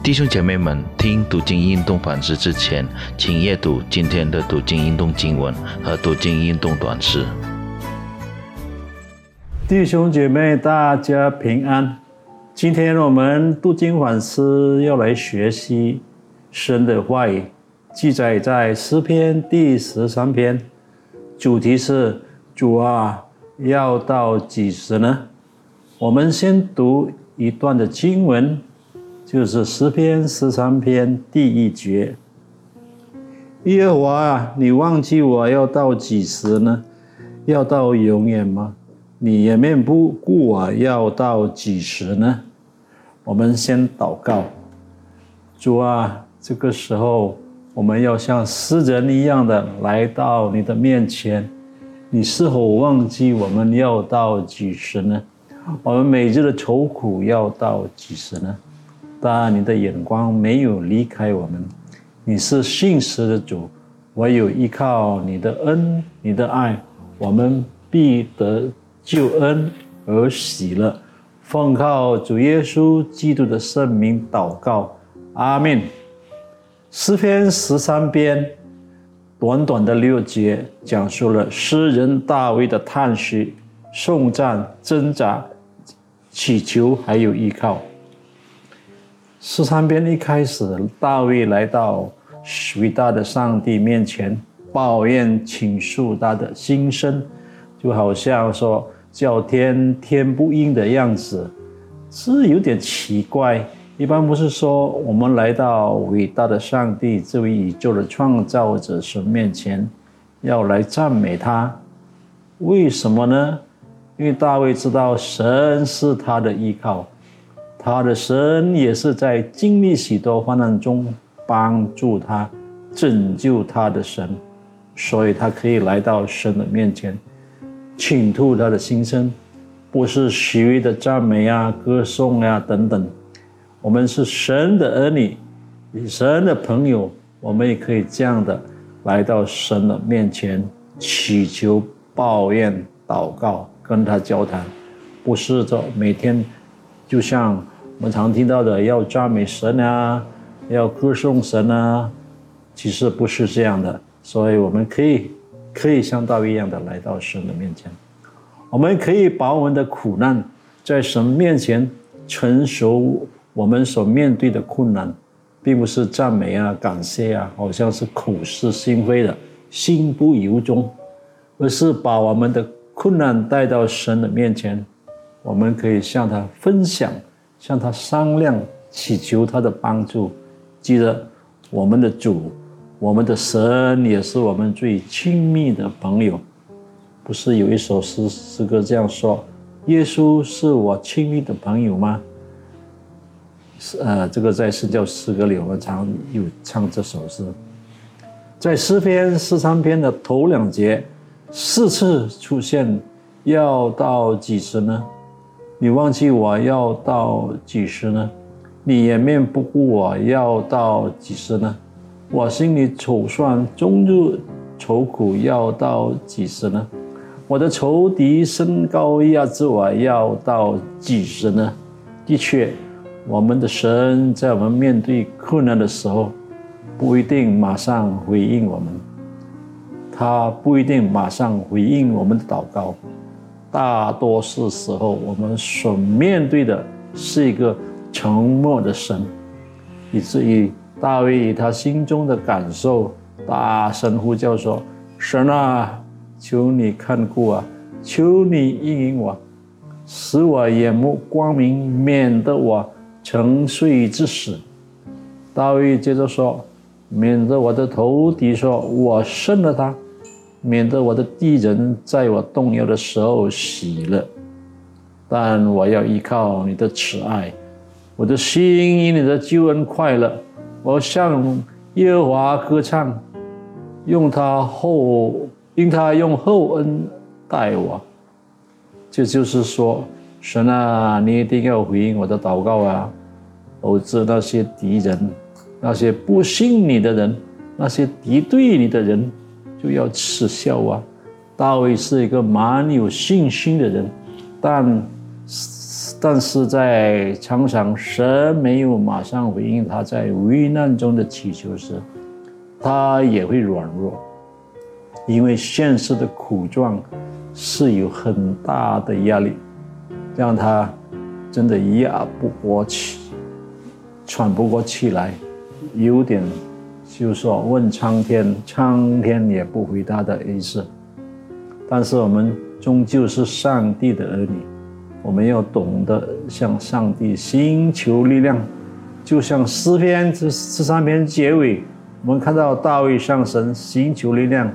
弟兄姐妹们，听读经运动反思之前，请阅读今天的读经运动经文和读经运动短诗。弟兄姐妹，大家平安。今天我们读经反思要来学习神的话语，记载在诗篇第十三篇，主题是主啊，要到几时呢？我们先读一段的经文。就是十篇十三篇第一节，耶和华啊，你忘记我要到几时呢？要到永远吗？你也面不顾我要到几时呢？我们先祷告，主啊，这个时候我们要像诗人一样的来到你的面前，你是否忘记我们要到几时呢？我们每日的愁苦要到几时呢？但你的眼光没有离开我们，你是信实的主，唯有依靠你的恩、你的爱，我们必得救恩而喜乐。奉靠主耶稣基督的圣名祷告，阿门。诗篇十三篇，短短的六节，讲述了诗人大卫的叹息、颂赞、挣扎、祈求，还有依靠。十三篇一开始，大卫来到伟大的上帝面前，抱怨倾诉他的心声，就好像说叫天天不应的样子，是有点奇怪。一般不是说我们来到伟大的上帝这位宇宙的创造者神面前，要来赞美他，为什么呢？因为大卫知道神是他的依靠。他的神也是在经历许多患难中帮助他、拯救他的神，所以他可以来到神的面前，倾吐他的心声，不是虚伪的赞美啊、歌颂啊等等。我们是神的儿女，神的朋友，我们也可以这样的来到神的面前，祈求、抱怨、祷告，跟他交谈，不是说每天。就像我们常听到的，要赞美神啊，要歌颂神啊，其实不是这样的。所以我们可以可以像大卫一样的来到神的面前，我们可以把我们的苦难在神面前成熟，我们所面对的困难，并不是赞美啊、感谢啊，好像是口是心非的，心不由衷，而是把我们的困难带到神的面前。我们可以向他分享，向他商量，祈求他的帮助。记得，我们的主，我们的神也是我们最亲密的朋友。不是有一首诗诗歌这样说：“耶稣是我亲密的朋友吗？”是呃，这个在圣教诗歌里，我们常有唱这首诗。在诗篇十三篇的头两节，四次出现，要到几时呢？你忘记我要到几时呢？你颜面不顾我要到几时呢？我心里筹算终日愁苦要到几时呢？我的仇敌身高压制我要到几时呢？的确，我们的神在我们面对困难的时候，不一定马上回应我们，他不一定马上回应我们的祷告。大多数时候，我们所面对的是一个沉默的神，以至于大卫以他心中的感受大声呼叫说：“神啊，求你看顾啊，求你应允我，使我眼目光明，免得我沉睡之死。”大卫接着说：“免得我的头敌说我胜了他。”免得我的敌人在我动摇的时候喜乐，但我要依靠你的慈爱，我的心因你的救恩快乐。我向耶和华歌唱，用他厚，因他用厚恩待我。这就是说，神啊，你一定要回应我的祷告啊！否则那些敌人，那些不信你的人，那些敌对你的人。就要耻笑啊！大卫是一个蛮有信心的人，但但是在常常神没有马上回应他在危难中的祈求时，他也会软弱，因为现实的苦状是有很大的压力，让他真的压不过气，喘不过气来，有点就说问苍天，苍天也不回答的意思。但是我们终究是上帝的儿女，我们要懂得向上帝寻求力量，就像诗篇这这三篇结尾。我们看到大卫向神寻求力量、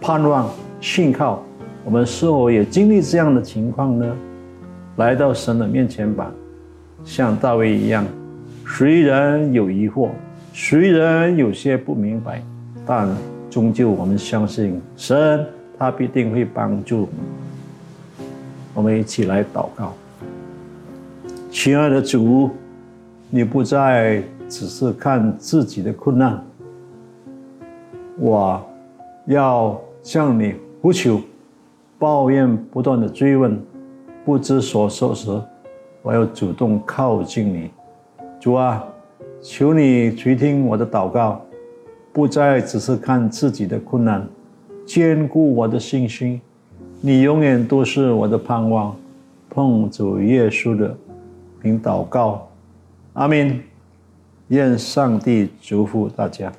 盼望、信靠。我们是否也经历这样的情况呢？来到神的面前吧，像大卫一样。虽然有疑惑，虽然有些不明白，但终究我们相信神，他必定会帮助。我们一起来祷告，亲爱的主，你不再只是看自己的困难。我要向你呼求，抱怨不断的追问，不知所措时，我要主动靠近你。主啊，求你垂听我的祷告，不再只是看自己的困难，坚固我的信心。你永远都是我的盼望。奉主耶稣的名祷告，阿门。愿上帝祝福大家。